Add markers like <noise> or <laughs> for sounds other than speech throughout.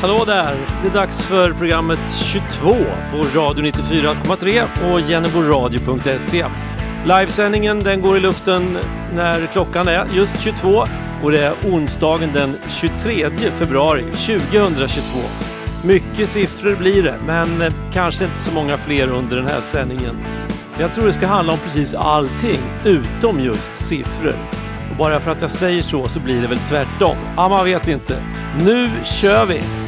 Hallå där! Det är dags för programmet 22 på Radio 94,3 och jenneboradio.se. Livesändningen den går i luften när klockan är just 22 och det är onsdagen den 23 februari 2022. Mycket siffror blir det, men eh, kanske inte så många fler under den här sändningen. Jag tror det ska handla om precis allting utom just siffror. Och bara för att jag säger så så blir det väl tvärtom. Ja, man vet inte. Nu kör vi!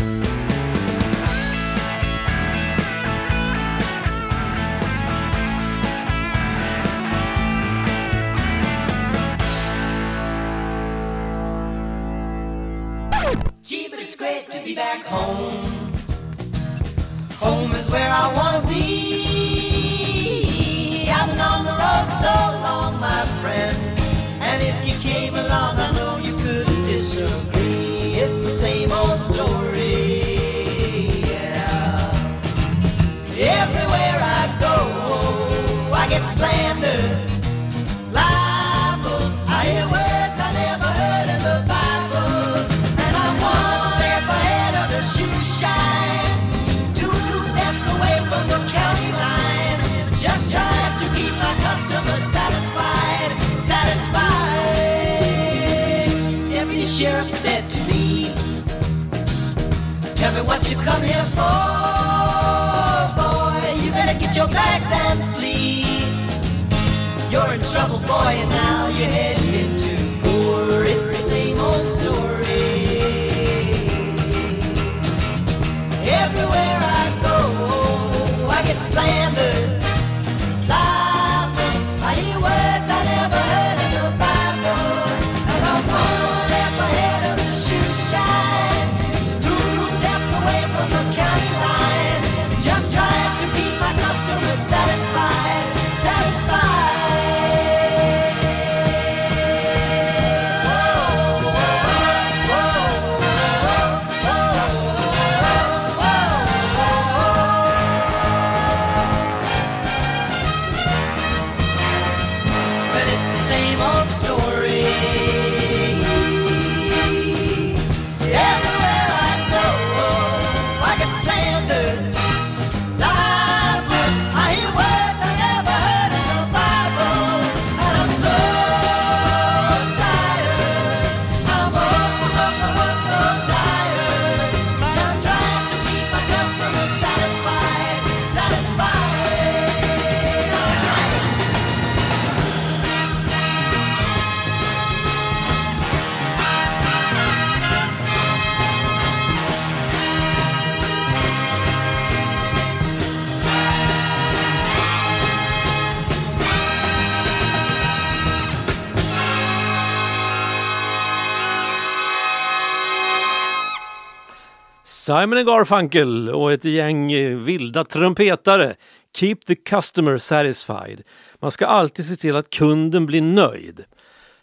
Simon Garfunkel och ett gäng eh, vilda trumpetare. Keep the customer satisfied. Man ska alltid se till att kunden blir nöjd.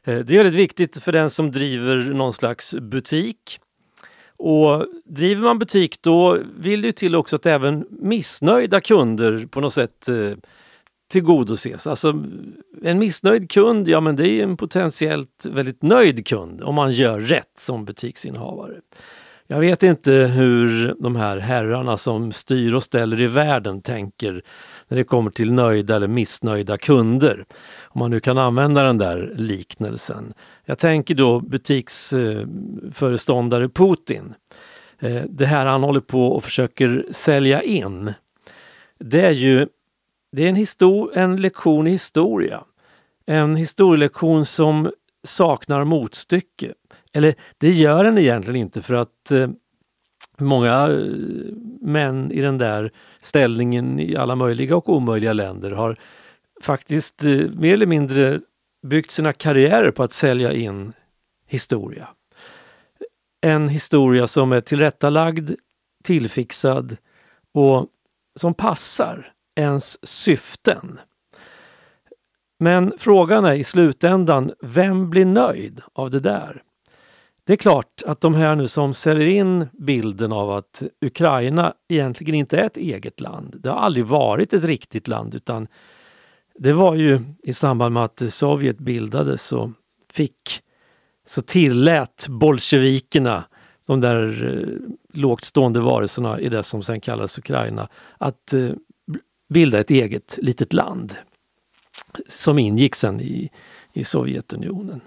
Eh, det är väldigt viktigt för den som driver någon slags butik. Och driver man butik då vill det till också att även missnöjda kunder på något sätt eh, tillgodoses. Alltså en missnöjd kund, ja men det är en potentiellt väldigt nöjd kund om man gör rätt som butiksinnehavare. Jag vet inte hur de här herrarna som styr och ställer i världen tänker när det kommer till nöjda eller missnöjda kunder. Om man nu kan använda den där liknelsen. Jag tänker då butiksföreståndare Putin. Eh, det här han håller på och försöker sälja in. Det är ju det är en, histor en lektion i historia. En historielektion som saknar motstycke. Eller det gör den egentligen inte för att eh, många eh, män i den där ställningen i alla möjliga och omöjliga länder har faktiskt eh, mer eller mindre byggt sina karriärer på att sälja in historia. En historia som är tillrättalagd, tillfixad och som passar ens syften. Men frågan är i slutändan, vem blir nöjd av det där? Det är klart att de här nu som säljer in bilden av att Ukraina egentligen inte är ett eget land. Det har aldrig varit ett riktigt land utan det var ju i samband med att Sovjet bildades så fick så tillät bolsjevikerna, de där eh, lågt stående varelserna i det som sen kallades Ukraina, att eh, bilda ett eget litet land som ingick sen i, i Sovjetunionen.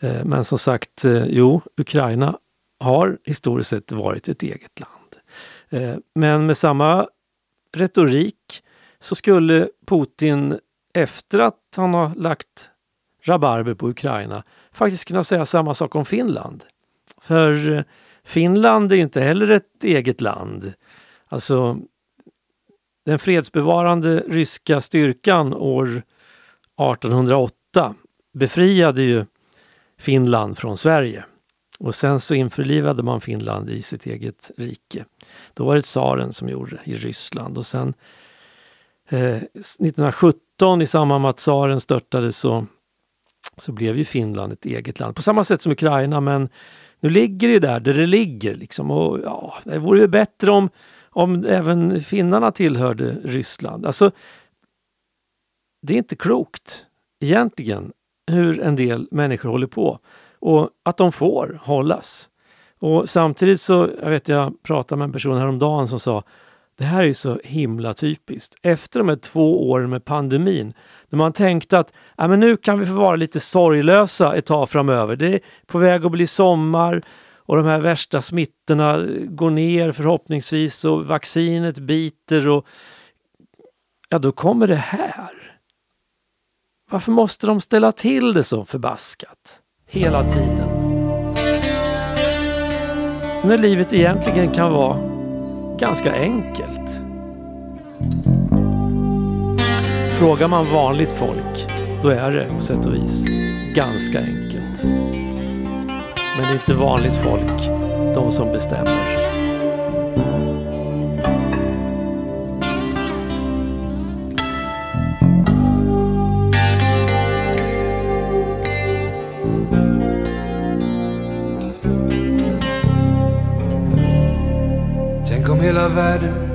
Eh, men som sagt, eh, jo, Ukraina har historiskt sett varit ett eget land. Eh, men med samma retorik så skulle Putin efter att han har lagt rabarber på Ukraina faktiskt kunna säga samma sak om Finland. För Finland är inte heller ett eget land. Alltså, den fredsbevarande ryska styrkan år 1808 befriade ju Finland från Sverige. Och sen så införlivade man Finland i sitt eget rike. Då var det tsaren som gjorde det i Ryssland och sen eh, 1917 i samband med att tsaren störtade så, så blev ju Finland ett eget land. På samma sätt som Ukraina men nu ligger det där där det ligger. Liksom. Och, ja, det vore ju bättre om, om även finnarna tillhörde Ryssland. Alltså, det är inte klokt egentligen hur en del människor håller på och att de får hållas. Och samtidigt så, jag vet jag pratade med en person häromdagen som sa det här är ju så himla typiskt. Efter de här två åren med pandemin, när man tänkte att ja, men nu kan vi få vara lite sorglösa ett tag framöver. Det är på väg att bli sommar och de här värsta smittorna går ner förhoppningsvis och vaccinet biter och ja, då kommer det här. Varför måste de ställa till det så förbaskat? Hela tiden. När livet egentligen kan vara ganska enkelt. Frågar man vanligt folk, då är det på sätt och vis ganska enkelt. Men det är inte vanligt folk, de som bestämmer. Hela världen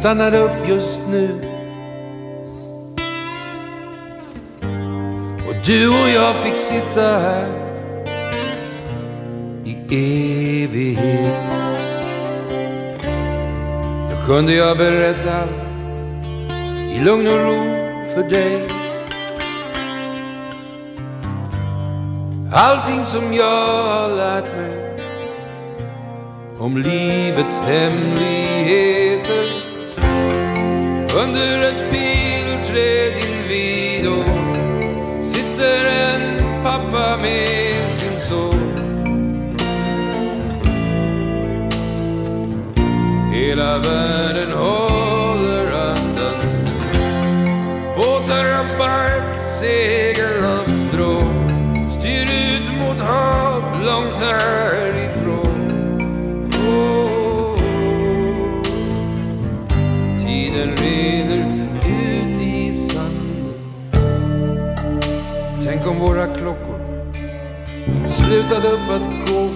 stannade upp just nu. Och du och jag fick sitta här i evighet. Då kunde jag berätta allt i lugn och ro för dig. Allting som jag har lärt mig om livets hemligheter. Under ett pilträd invid och sitter en pappa med sin son. Hela världen håller andan. Båtar av bark, segel av strå styr ut mot hav långt här. Tänk om våra klockor slutade upp att gå.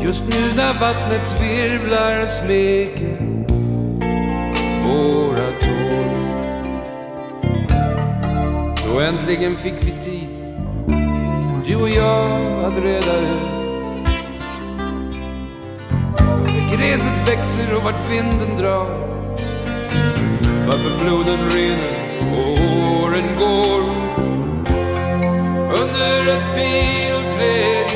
Just nu när vattnets virvlar smeker våra tår Då äntligen fick vi tid, du och jag, att reda ut. Gräset växer och vart vinden drar. Varför floden rinner. Åren går. Under ett pilträd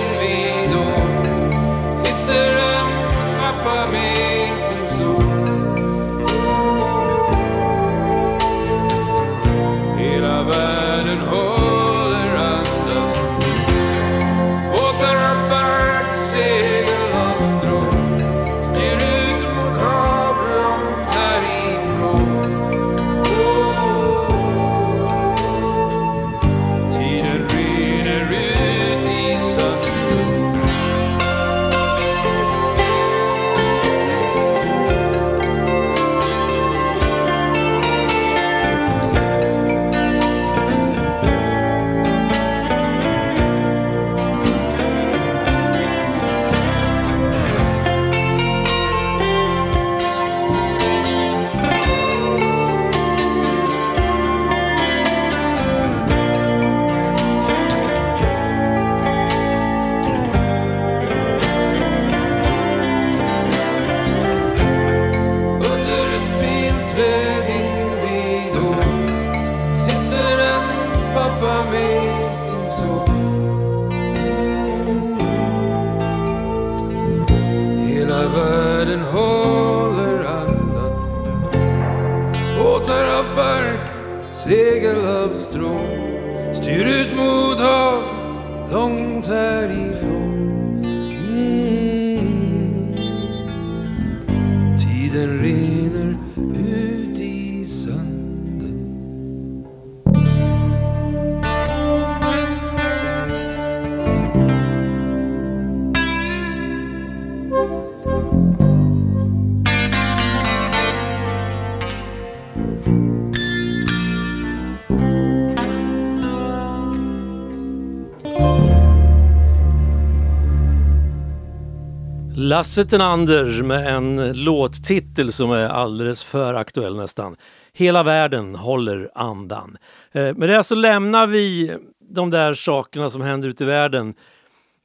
Lasse Tenander med en låttitel som är alldeles för aktuell nästan. Hela världen håller andan. Eh, med det så alltså lämnar vi de där sakerna som händer ute i världen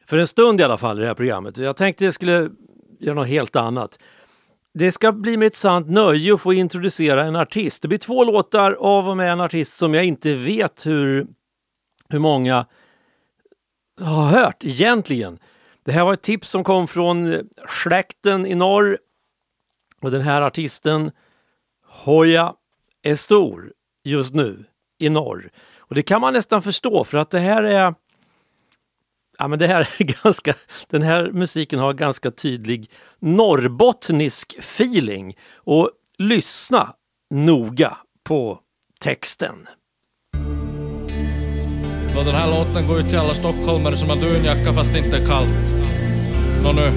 för en stund i alla fall i det här programmet. Jag tänkte jag skulle göra något helt annat. Det ska bli mig ett sant nöje att få introducera en artist. Det blir två låtar av och med en artist som jag inte vet hur, hur många har hört egentligen. Det här var ett tips som kom från eh, släkten i norr. Och den här artisten, Hoja, är stor just nu i norr. Och det kan man nästan förstå för att det här är Ja, men det här är <laughs> ganska, den här musiken har ganska tydlig norrbottnisk feeling. Och lyssna noga på texten. Låt den här låten gå ut till alla stockholmare som har dunjacka fast det inte är kallt. Nå nu.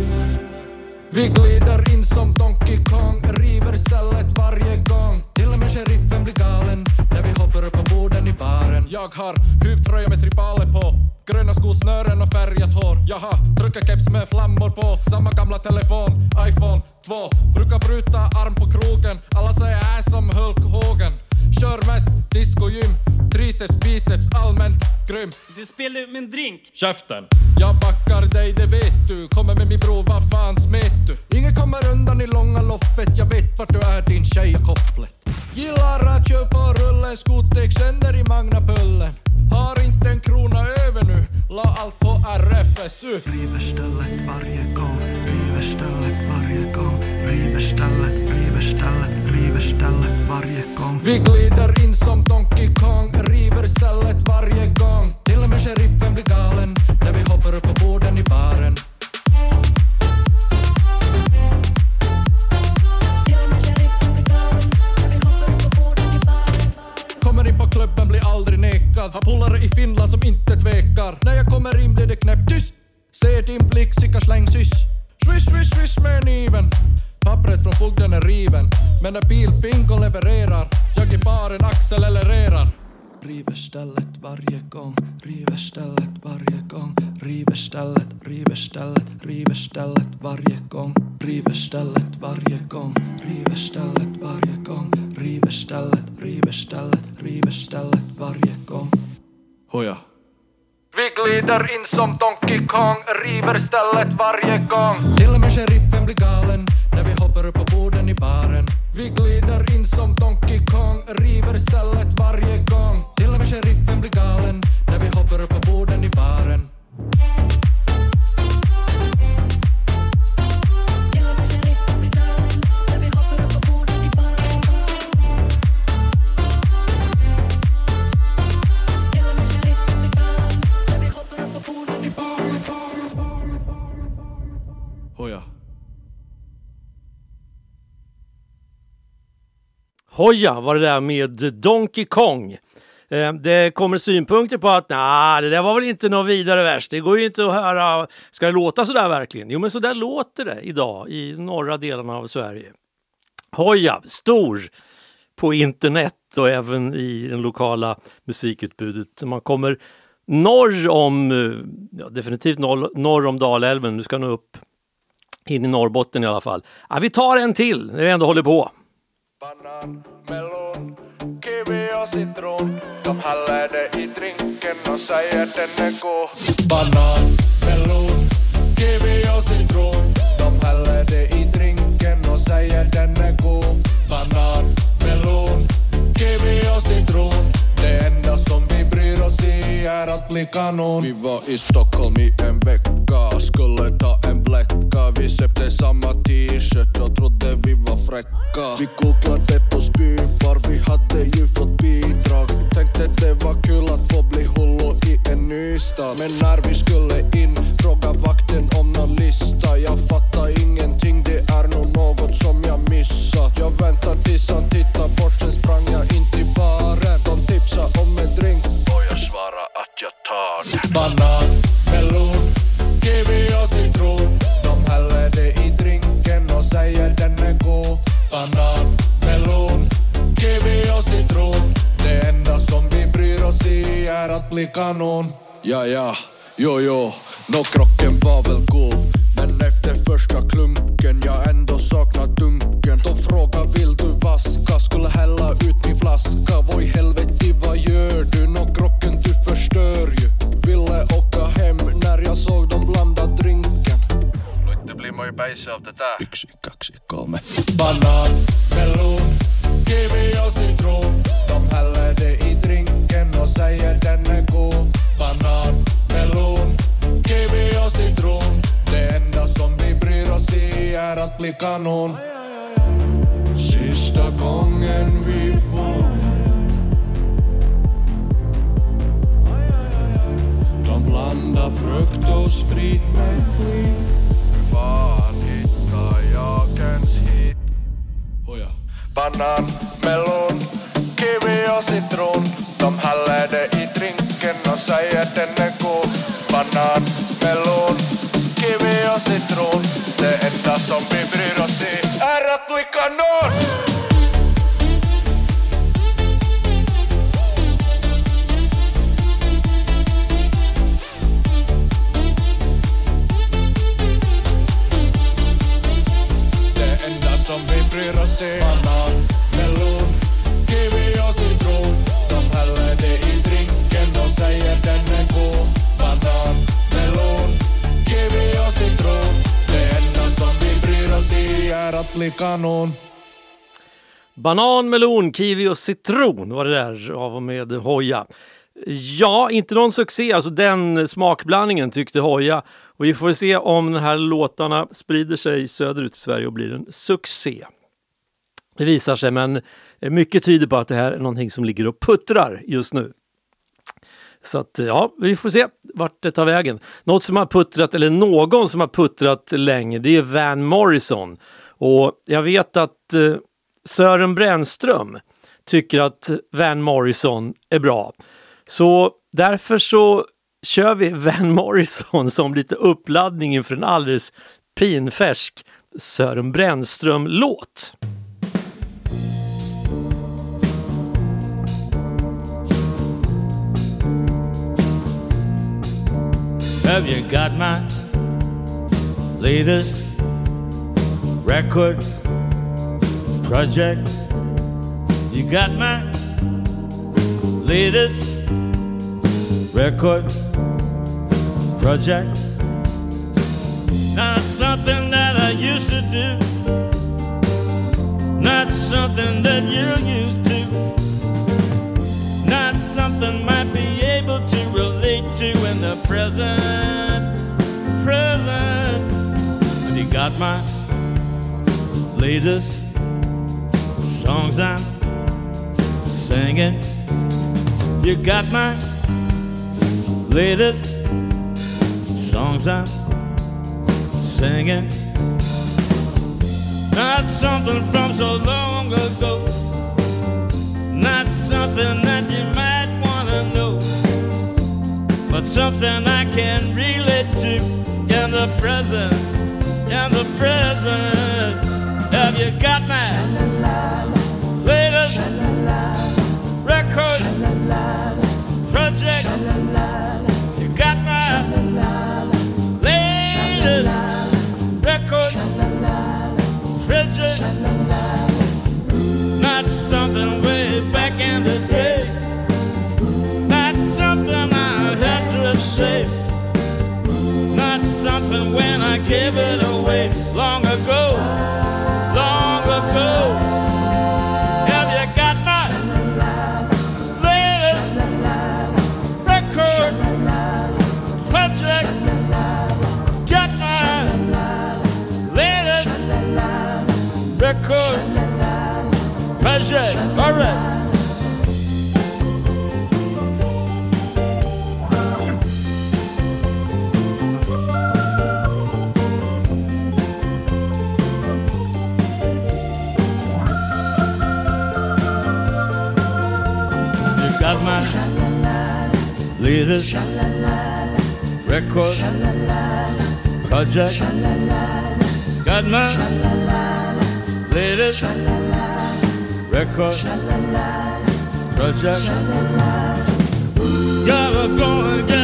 Vi glider in som Donkey Kong, river stället varje gång. Till och med sheriffen blir galen när vi hoppar upp på borden i baren. Jag har huvtröja med tribaler på, gröna skosnören och färgat hår. Jag har truckerkeps med flammor på, samma gamla telefon, iPhone 2. Brukar bryta arm på krogen, alla säger jag är som Hulk Hogan. Kör mest discogym, triceps, biceps, allmänt grym. Du spelar med en drink. Käften! Jag backar dig, det vet du. Kommer med min bror, vad fan smet du? Ingen kommer undan i långa loppet, jag vet vart du är din tjej och kopplet. Gillar att köra på rullen, skotex sänder i Magnapullen. Har inte en krona över nu, la allt på RFSU. River stället varje gång, river stället varje gång, river stället, river stället, river stället varje gång. Vi glider in som Donkey Hoja var det där med Donkey Kong. Eh, Det kommer synpunkter på att nah, det där var väl inte något vidare värst. Det går ju inte att höra. Ska det låta så där verkligen? Jo, men så där låter det idag i norra delarna av Sverige. Hoja, stor på internet och även i det lokala musikutbudet. Man kommer norr om, eh, ja, definitivt norr, norr om Dalälven. Du ska nå upp in i Norrbotten i alla fall. Ja, vi tar en till när vi ändå håller på. Banan, melon, kiwi och citron De häller det i drinken och säger den är god Banan, melon, kiwi och citron. De häller det i drinken och säger den är god Banan, melon, kiwi och citron. Det enda som vi bryr oss i är att bli kanon Vi var i Stockholm i en vecka, skulle ta en bläcka. Vi köpte samma t-shirt och trodde vi var fräcka. Vi googlade på spybar, vi hade ju fått bidrag. Tänkte det var kul att få bli hullo i en ny stad. Men när vi skulle in fråga vakten om nån lista. Jag fattar ingenting, det är nog något som jag missat. Jag väntar tills han tittar bort, sen sprang jag in till baren. De tipsa om en drink och jag svarar att jag tar Banan, Banan, melon, kiwi och citron Det enda som vi bryr oss i är att bli kanon. Ja, ja, jo, jo, nå krocken var väl god. Men efter första klunken jag ändå saknar dunken. De frågar vill du vaska? Skulle hälla ut min flaska. Vad i helvete vad gör du? Nå krocken du förstör ju. Ville åka hem när jag såg dem blanda Av det där Yksi, kaksi, kolme. Banan, melon, kiwi och citron De häller det i drinken och säger den är god Banan, melon, kiwi och citron Det enda som vi bryr oss i är att bli kanon Sista gången vi Banan, melon, Banan, melon, kiwi och citron var det där av och med Hoja. Ja, inte någon succé, alltså den smakblandningen tyckte Hoja. Och vi får se om de här låtarna sprider sig söderut i Sverige och blir en succé. Det visar sig, men mycket tyder på att det här är någonting som ligger och puttrar just nu. Så att ja, vi får se vart det tar vägen. Något som har puttrat, eller någon som har puttrat länge, det är Van Morrison. Och jag vet att eh, Sören Brännström tycker att Van Morrison är bra. Så därför så kör vi <laughs> Van Morrison som lite uppladdning inför en alldeles pinfärsk Sören Brännström-låt. Have you got my latest record project? You got my latest record project? Not something that I used to do, not something that you're used to, not something might be able to relate to in the present, present. But you got my latest songs I'm singing. You got my latest songs I'm singing. Not something from so long ago. Not something that you might want to know. But something I can relate to in the present. In the present. Have you got my project? You got my latest record project? Not something way back in the day. Not something I had to say. Not something when I gave it away long ago. Latest record. Project. Got my latest record. Project. Gotta go and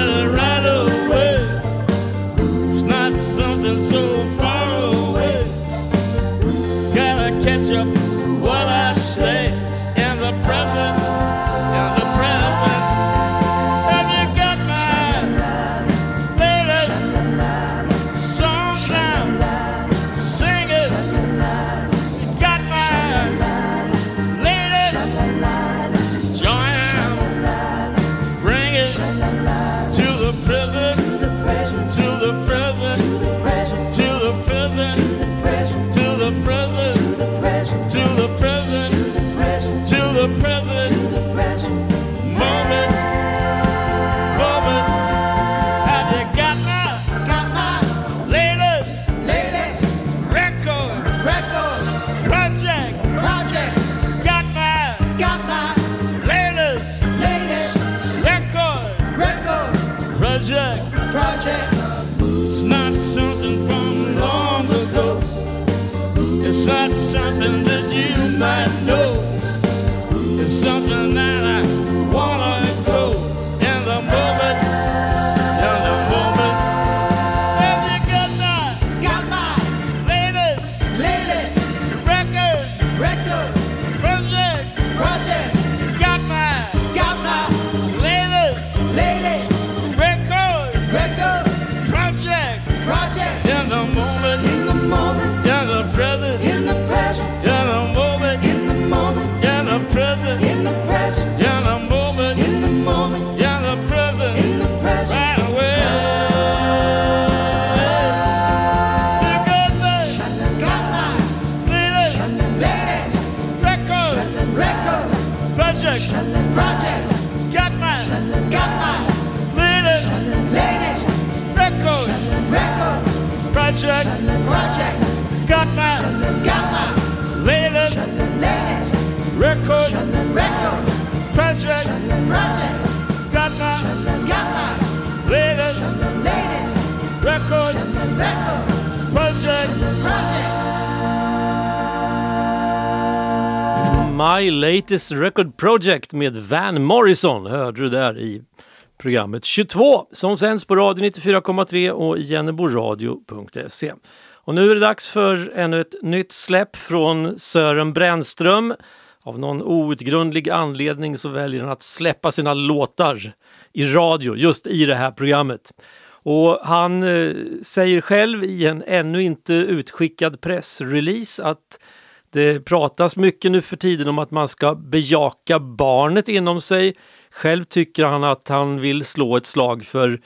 Latest Record Project med Van Morrison hörde du där i programmet 22 som sänds på radio 94,3 och jenneboradio.se. Och nu är det dags för ännu ett nytt släpp från Sören Brännström. Av någon outgrundlig anledning så väljer han att släppa sina låtar i radio just i det här programmet. Och han eh, säger själv i en ännu inte utskickad pressrelease att det pratas mycket nu för tiden om att man ska bejaka barnet inom sig. Själv tycker han att han vill slå ett slag för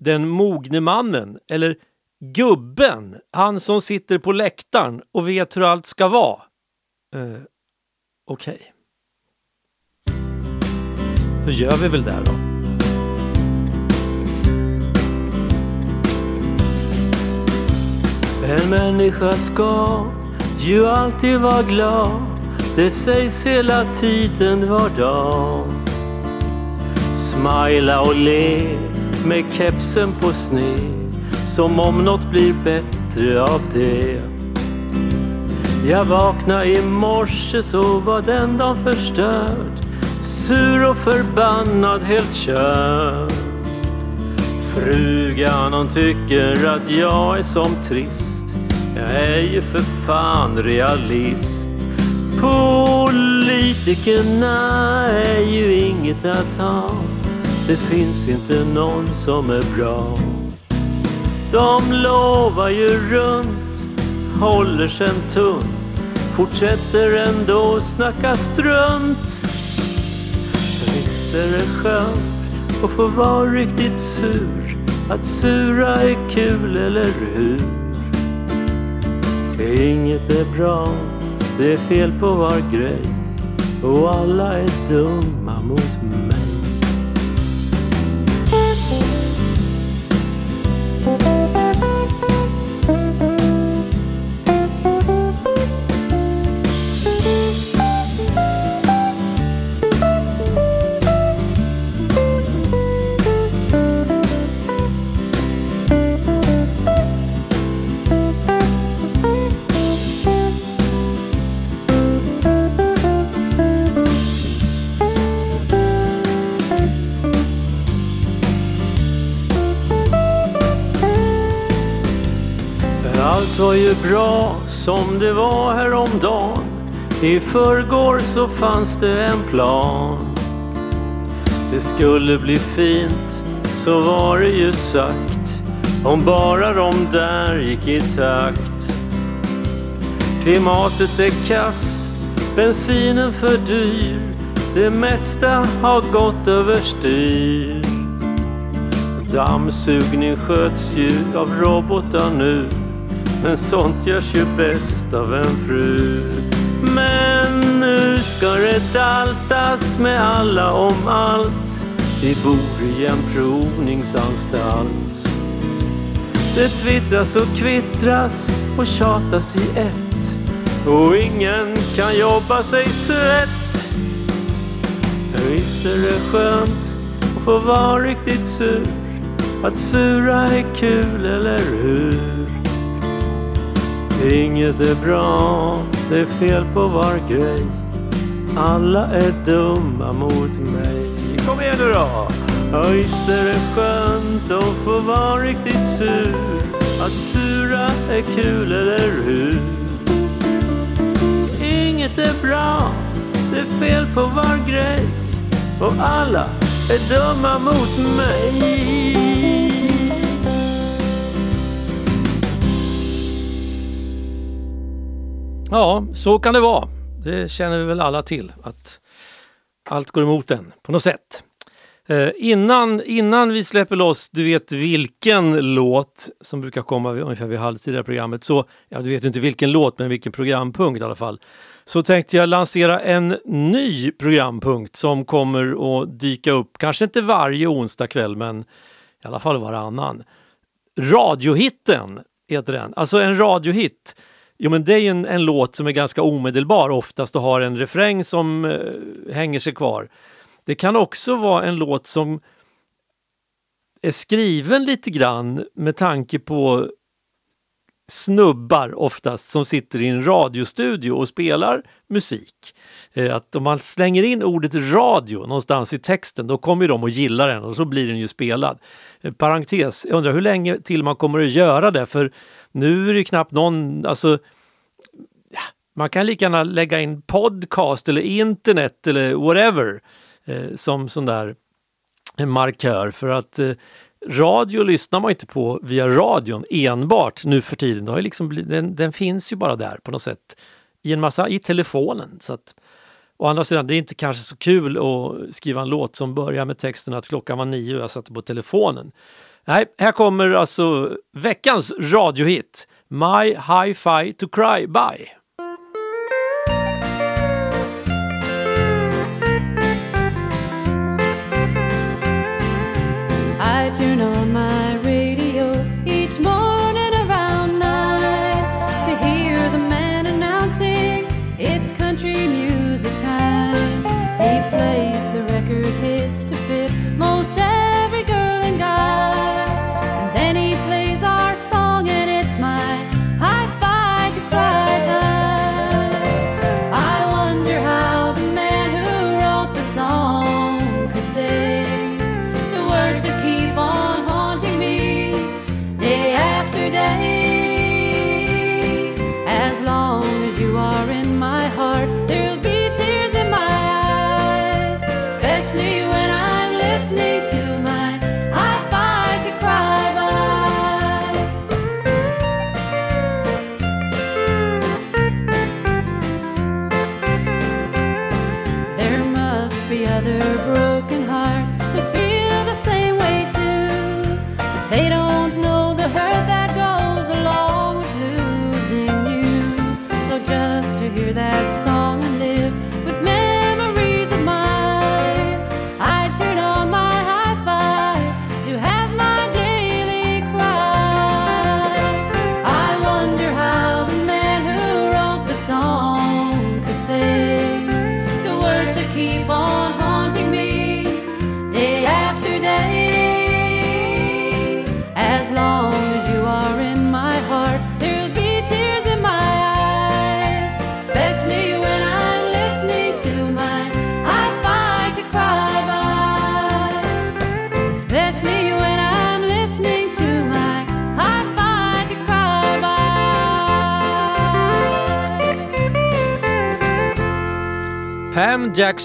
den mogne mannen, eller gubben, han som sitter på läktaren och vet hur allt ska vara. Uh, Okej. Då gör vi väl det då. En människa ska ju alltid vara glad. Det sägs hela tiden var dag. Smila och le med kepsen på sned. Som om något blir bättre av det. Jag vaknade i morse så var den dagen förstörd. Sur och förbannad, helt körd. Frugan hon tycker att jag är som trist. Jag är ju för fan realist. Politikerna är ju inget att ha. Det finns inte någon som är bra. De lovar ju runt, håller sen tunt, fortsätter ändå snacka strunt. Visst är det skönt att få vara riktigt sur, att sura är kul, eller hur? Inget är bra Det är fel på var grej och alla är dumma mot mig. Allt var ju bra som det var häromdagen. I förrgår så fanns det en plan. Det skulle bli fint, så var det ju sagt. Om bara de där gick i takt. Klimatet är kass, bensinen för dyr. Det mesta har gått överstyr. Dammsugning sköts ju av robotar nu. Men sånt görs ju bäst av en fru. Men nu ska det daltas med alla om allt. Vi bor i en provningsanstalt. Det twittras och kvittras och tjatas i ett. Och ingen kan jobba sig svett. Visst är det skönt att få vara riktigt sur. Att sura är kul, eller hur? Inget är bra, det är fel på var grej. Alla är dumma mot mig. Kom igen nu då! Öjs, är skönt att få vara riktigt sur. Att sura är kul, eller hur? Inget är bra, det är fel på var grej. Och alla är dumma mot mig. Ja, så kan det vara. Det känner vi väl alla till, att allt går emot en på något sätt. Eh, innan, innan vi släpper loss, du vet vilken låt som brukar komma vid, ungefär vid halvtid i det här programmet, så, ja du vet inte vilken låt men vilken programpunkt i alla fall, så tänkte jag lansera en ny programpunkt som kommer att dyka upp, kanske inte varje onsdag kväll men i alla fall varannan. Radiohitten heter den, alltså en radiohit Jo men det är ju en, en, låt som är ganska omedelbar oftast och har en refräng som eh, hänger sig kvar. Det kan också vara en låt som är skriven lite grann med tanke på snubbar oftast som sitter i en radiostudio och spelar musik. Eh, att om man slänger in ordet radio någonstans i texten då kommer de att gilla den och så blir den ju spelad. Eh, parentes, jag undrar hur länge till man kommer att göra det för nu är det knappt någon, alltså man kan lika gärna lägga in podcast eller internet eller whatever eh, som sån där markör för att eh, radio lyssnar man inte på via radion enbart nu för tiden. Det har liksom blivit, den, den, finns ju bara där på något sätt i en massa, i telefonen. Så att, å andra sidan, det är inte kanske så kul att skriva en låt som börjar med texten att klockan var nio och jag satte på telefonen. Nej, här kommer alltså veckans radiohit. My Hi-Fi to Cry By. I turn on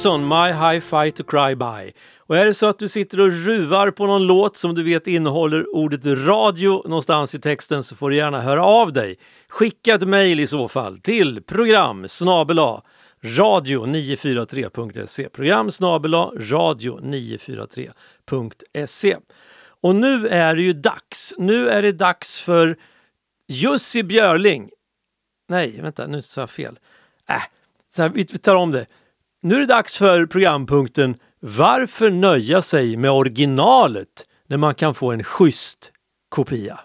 Jackson, My Hi-Fi to Cry By. Och är det så att du sitter och ruvar på någon låt som du vet innehåller ordet radio någonstans i texten så får du gärna höra av dig. Skicka ett mejl i så fall till program snabela radio943.se program snabela radio943.se Och nu är det ju dags. Nu är det dags för Jussi Björling. Nej, vänta, nu sa jag fel. Äh, så här, vi tar om det. Nu är det dags för programpunkten Varför nöja sig med originalet när man kan få en schysst kopia?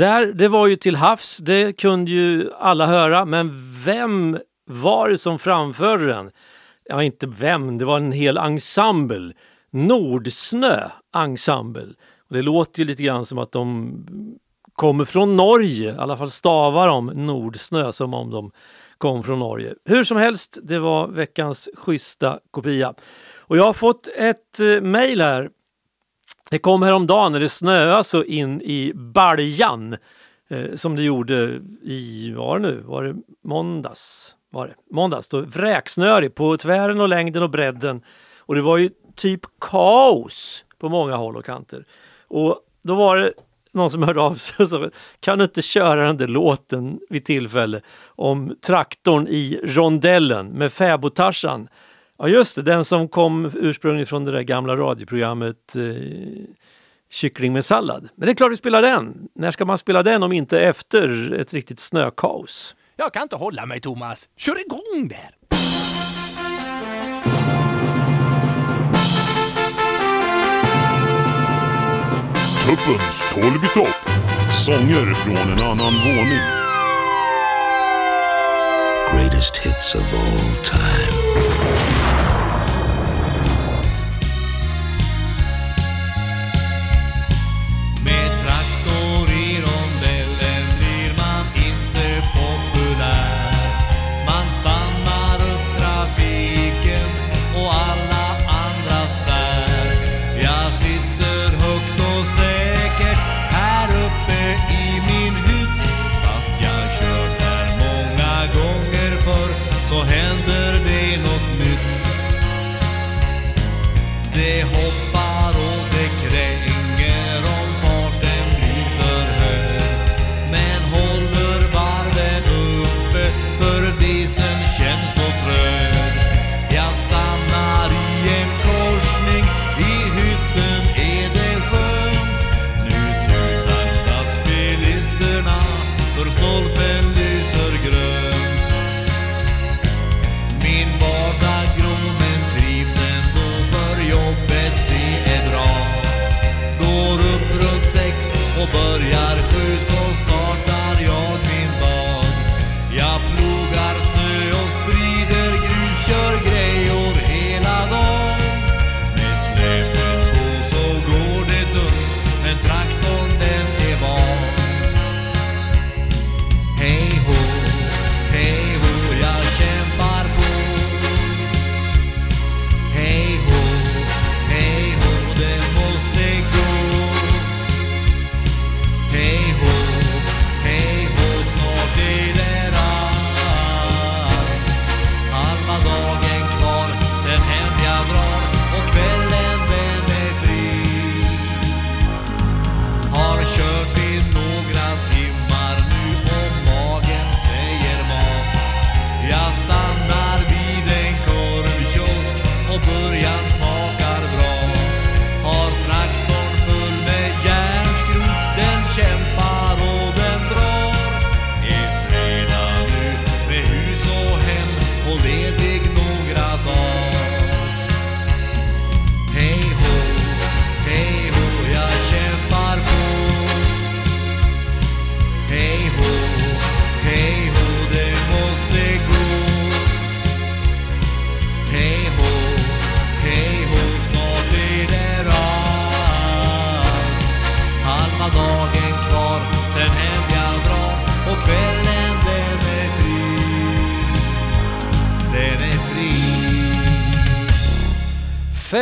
Där det var ju till havs, det kunde ju alla höra, men vem var det som framförde den? Ja, inte vem, det var en hel ensemble. Nordsnö ensemble. Och det låter ju lite grann som att de kommer från Norge, i alla fall stavar de Nordsnö som om de kom från Norge. Hur som helst, det var veckans schyssta kopia. Och jag har fått ett eh, mejl här det kom häromdagen när det snöade så in i baljan eh, som det gjorde i, var det nu, var det måndags? Var det? Måndags, då vräksnörig på tvären och längden och bredden. Och det var ju typ kaos på många håll och kanter. Och då var det någon som hörde av sig och sa kan du inte köra den där låten vid tillfälle om traktorn i rondellen med fäbodtarsan Ja just det, den som kom ursprungligen från det där gamla radioprogrammet eh, Kyckling med sallad. Men det är klart vi spelar den. När ska man spela den om inte efter ett riktigt snökaos? Jag kan inte hålla mig Thomas. Kör igång där! Tuppens tolv i topp. Sånger från en annan våning. greatest hits of all time. Det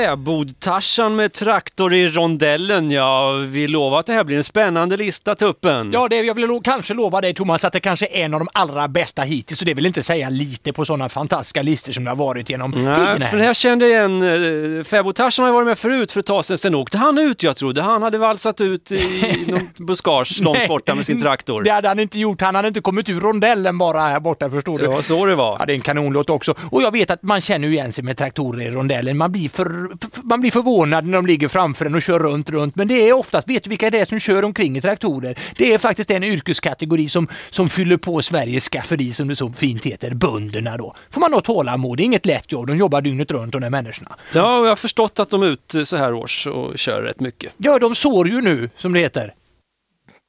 Fäbod-Tarzan med traktor i rondellen. Ja, vi lovar att det här blir en spännande lista, Tuppen. Ja, det, jag vill lo- kanske lova dig Thomas att det kanske är en av de allra bästa hittills. Så det vill inte säga lite på sådana fantastiska listor som det har varit genom tiden Nej, här. för det här kände jag igen. eh, Fäbod-Tarzan har varit med förut för ett tag sedan. Sen åkte han ut, jag trodde. Han hade valsat ut i <laughs> någon buskage långt borta med sin traktor. Det hade han inte gjort. Han hade inte kommit ur rondellen bara här borta, förstår du. Var så det var. Ja, det är en kanonlåt också. Och jag vet att man känner igen sig med traktorer i rondellen. Man blir, för, man blir förvånad när de ligger framför en och kör runt, runt. Men det är oftast, vet du vilka det är som kör omkring i traktorer? Det är faktiskt en yrkeskategori som, som fyller på Sveriges skafferi, som det så fint heter, bönderna då. Får man ha tålamod, det är inget lätt jobb. De jobbar dygnet runt, de där människorna. Ja, och jag har förstått att de är ute så här års och kör rätt mycket. Ja, de sår ju nu, som det heter.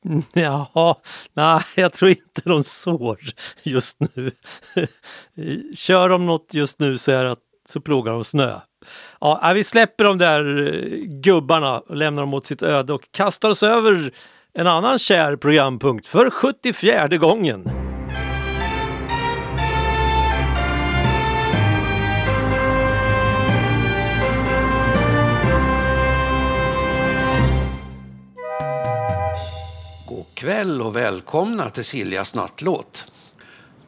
<laughs> Jaha, nej, jag tror inte de sår just nu. <laughs> Kör de något just nu så, är det att, så plogar de snö. Ja, äh, vi släpper de där eh, gubbarna och lämnar dem åt sitt öde och kastar oss över en annan kär programpunkt för 74 gången. God kväll och välkomna till Siljas nattlåt.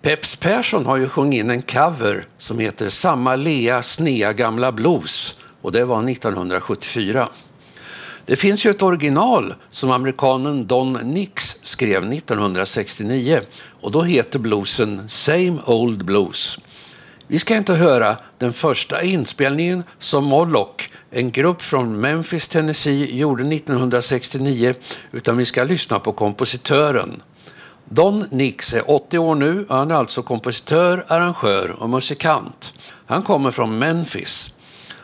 Peps Persson har ju sjungit in en cover som heter Samma Lea Snea gamla blues och det var 1974. Det finns ju ett original som amerikanen Don Nix skrev 1969 och då heter bluesen Same Old Blues. Vi ska inte höra den första inspelningen som Moloch, en grupp från Memphis, Tennessee, gjorde 1969, utan vi ska lyssna på kompositören. Don Nix är 80 år nu och han är alltså kompositör, arrangör och musikant. Han kommer från Memphis.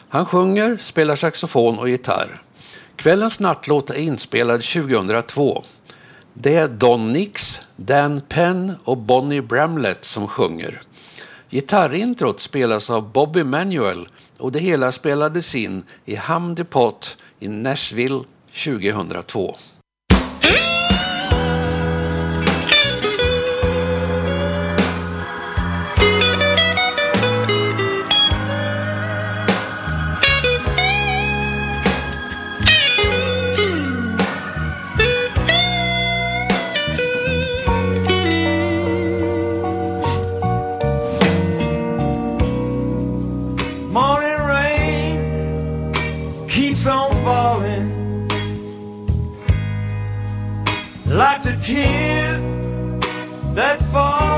Han sjunger, spelar saxofon och gitarr. Kvällens nattlåt är inspelad 2002. Det är Don Nix, Dan Penn och Bonnie Bramlett som sjunger. Gitarrintrot spelas av Bobby Manuel och det hela spelades in i Ham Depot i Nashville 2002. Tears that fall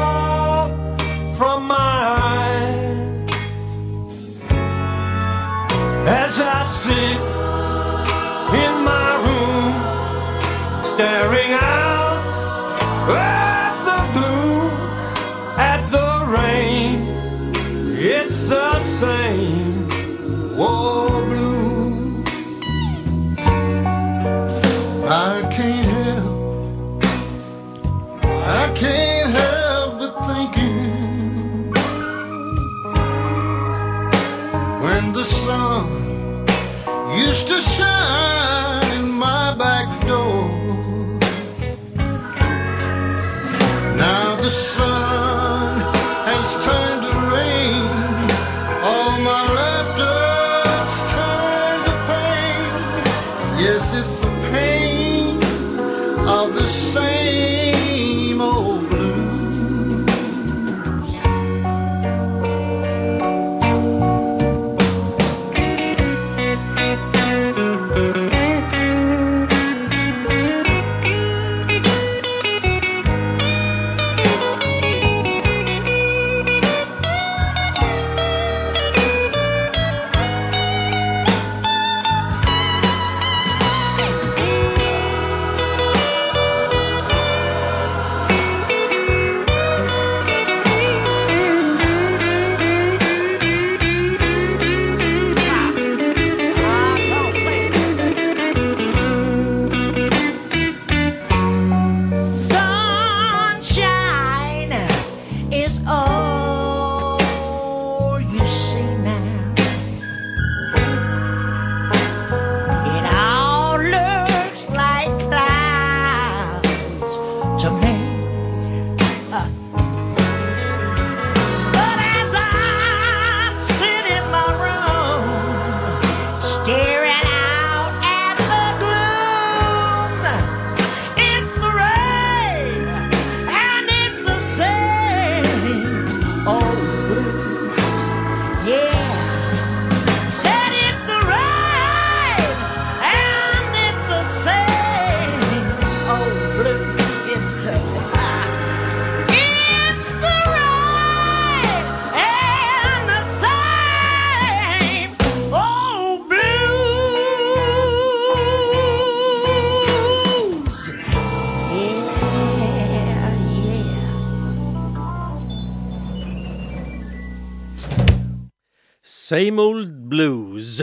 Same Old Blues.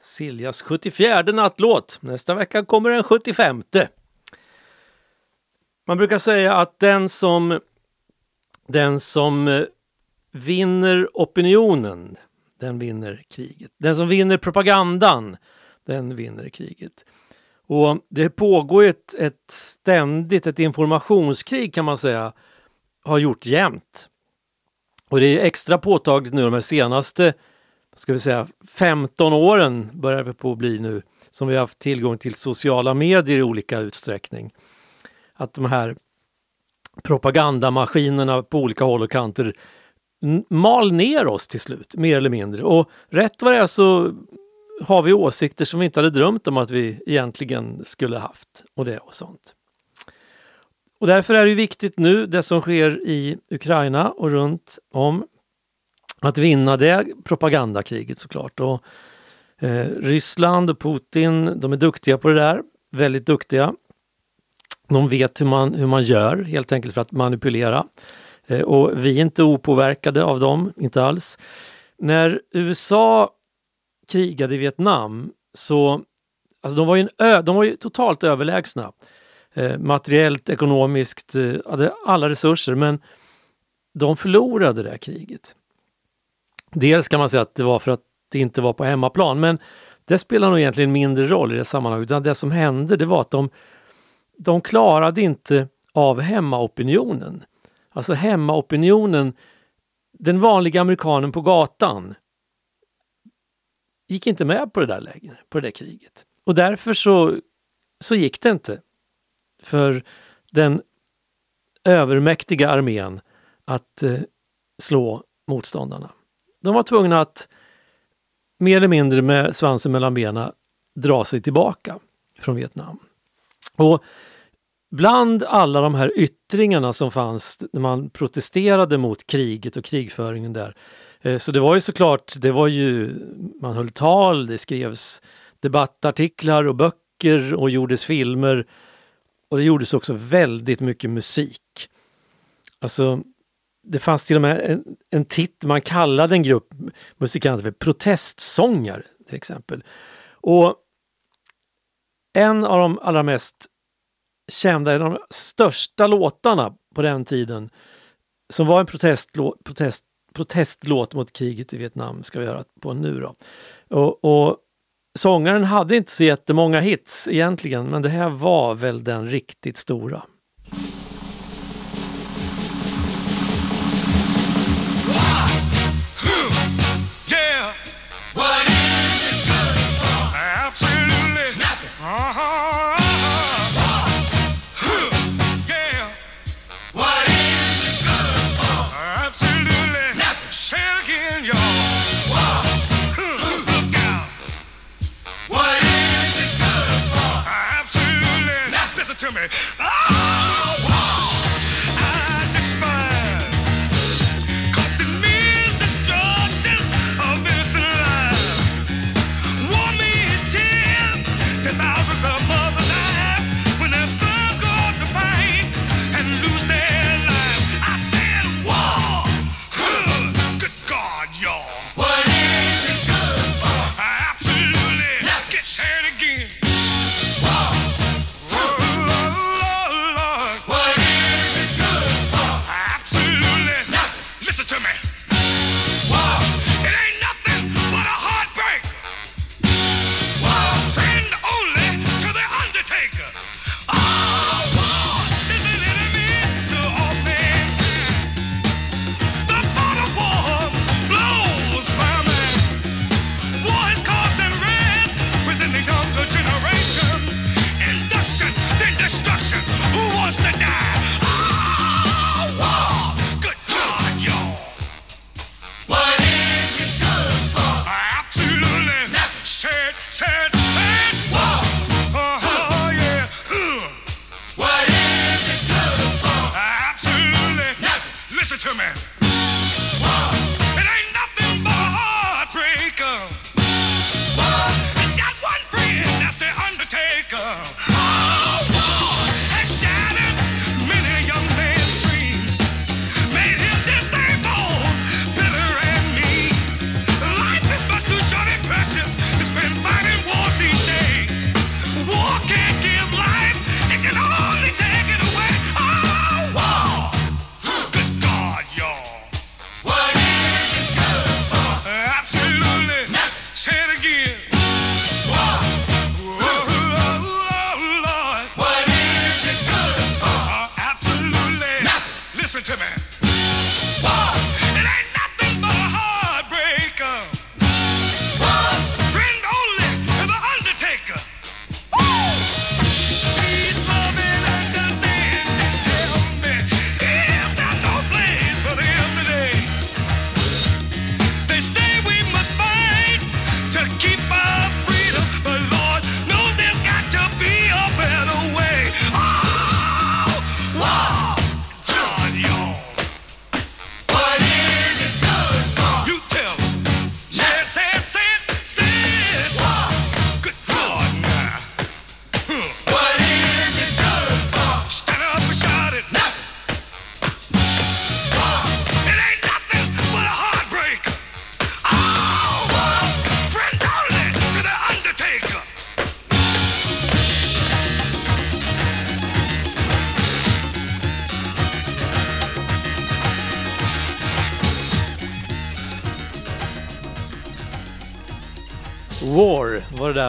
Siljas 74 nattlåt. Nästa vecka kommer den 75. Man brukar säga att den som, den som eh, vinner opinionen, den vinner kriget. Den som vinner propagandan, den vinner kriget. Och det pågår ett, ett ständigt ett informationskrig kan man säga, har gjort jämt. Och det är extra påtagligt nu de här senaste ska vi säga, 15 åren börjar det på att bli nu som vi har haft tillgång till sociala medier i olika utsträckning. Att de här propagandamaskinerna på olika håll och kanter mal ner oss till slut, mer eller mindre. Och rätt vad det är så har vi åsikter som vi inte hade drömt om att vi egentligen skulle haft och det och sånt. Och därför är det viktigt nu, det som sker i Ukraina och runt om, att vinna det propagandakriget såklart. Och, eh, Ryssland och Putin, de är duktiga på det där, väldigt duktiga. De vet hur man, hur man gör helt enkelt för att manipulera. Eh, och vi är inte opåverkade av dem, inte alls. När USA krigade i Vietnam så alltså de var ju, en ö, de var ju totalt överlägsna. Eh, materiellt, ekonomiskt, eh, hade alla resurser men de förlorade det här kriget. Dels kan man säga att det var för att det inte var på hemmaplan men det spelar nog egentligen mindre roll i det sammanhanget. Utan det som hände det var att de, de klarade inte av hemmaopinionen. Alltså hemmaopinionen, den vanliga amerikanen på gatan gick inte med på det där läget, på det där kriget. Och därför så, så gick det inte för den övermäktiga armén att eh, slå motståndarna. De var tvungna att mer eller mindre med svansen mellan benen dra sig tillbaka från Vietnam. Och bland alla de här yttringarna som fanns när man protesterade mot kriget och krigföringen där. Eh, så det var ju såklart, det var ju, man höll tal, det skrevs debattartiklar och böcker och gjordes filmer. Och det gjordes också väldigt mycket musik. Alltså, det fanns till och med en, en titel, man kallade en grupp musikanter för protestsångare till exempel. Och en av de allra mest kända, en av de största låtarna på den tiden som var en protestlåt, protest, protestlåt mot kriget i Vietnam ska vi göra på nu då. Och, och sångaren hade inte så jättemånga hits egentligen men det här var väl den riktigt stora. Me.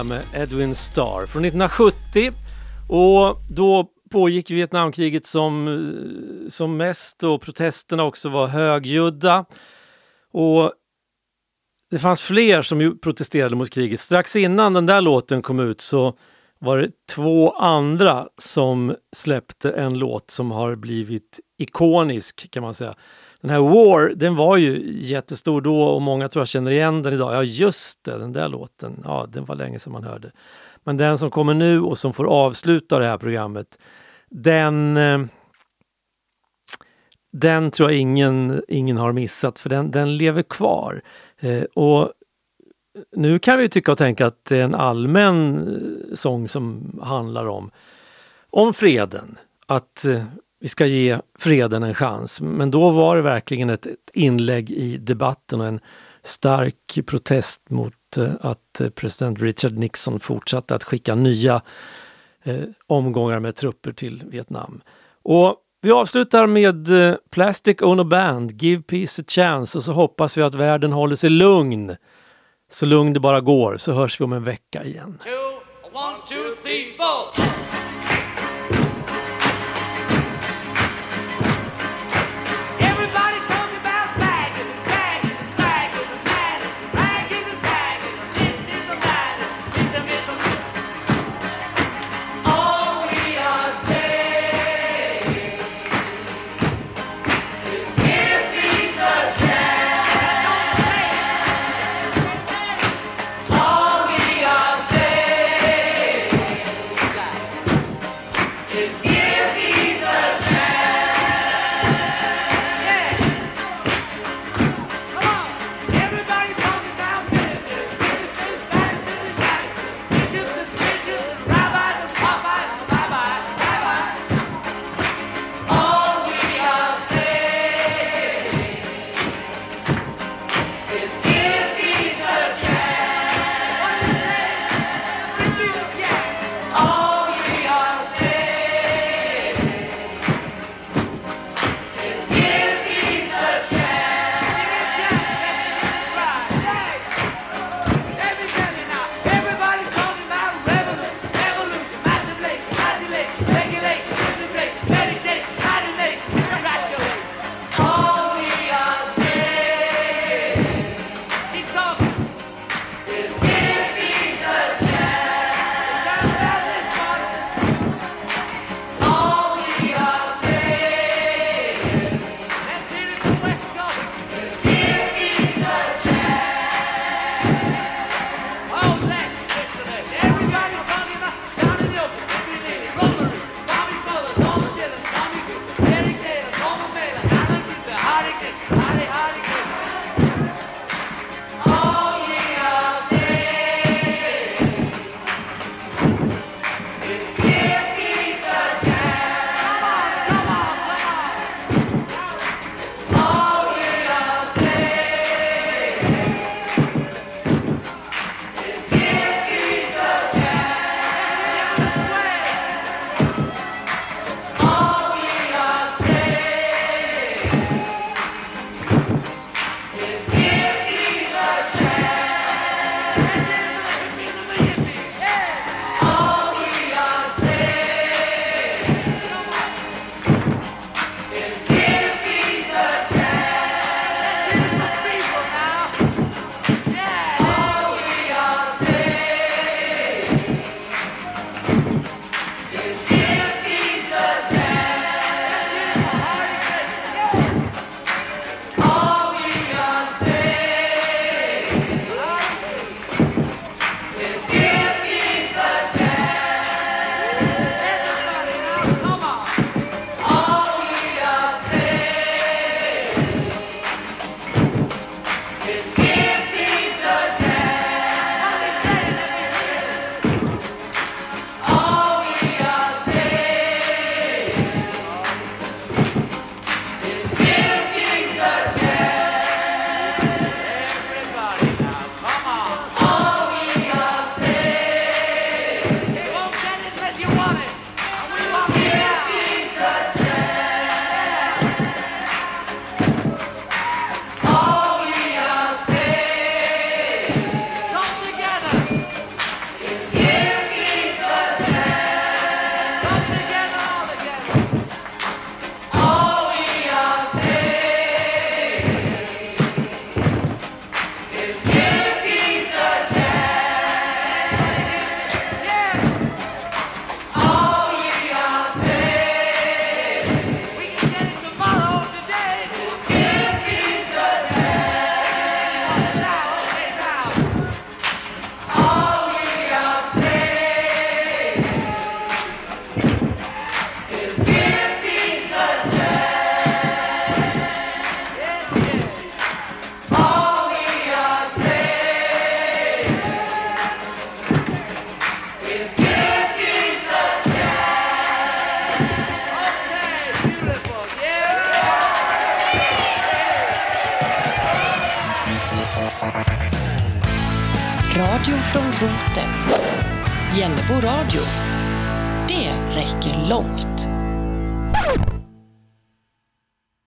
Där med Edwin Starr från 1970. Och då pågick Vietnamkriget som, eh, som mest och protesterna också var högljudda. Och det fanns fler som protesterade mot kriget. Strax innan den där låten kom ut så var det två andra som släppte en låt som har blivit ikonisk kan man säga. Den här War, den var ju jättestor då och många tror jag känner igen den idag. Ja just det, den där låten, ja den var länge sedan man hörde. Men den som kommer nu och som får avsluta det här programmet, den eh, den tror jag ingen, ingen har missat för den, den lever kvar. Eh, och nu kan vi tycka och tänka att det är en allmän eh, sång som handlar om, om freden. Att eh, vi ska ge freden en chans. Men då var det verkligen ett, ett inlägg i debatten och en stark protest mot eh, att eh, president Richard Nixon fortsatte att skicka nya eh, omgångar med trupper till Vietnam. Och vi avslutar med eh, Plastic Ono Band, Give Peace a Chance och så hoppas vi att världen håller sig lugn. Så lugn det bara går, så hörs vi om en vecka igen. One, two, three,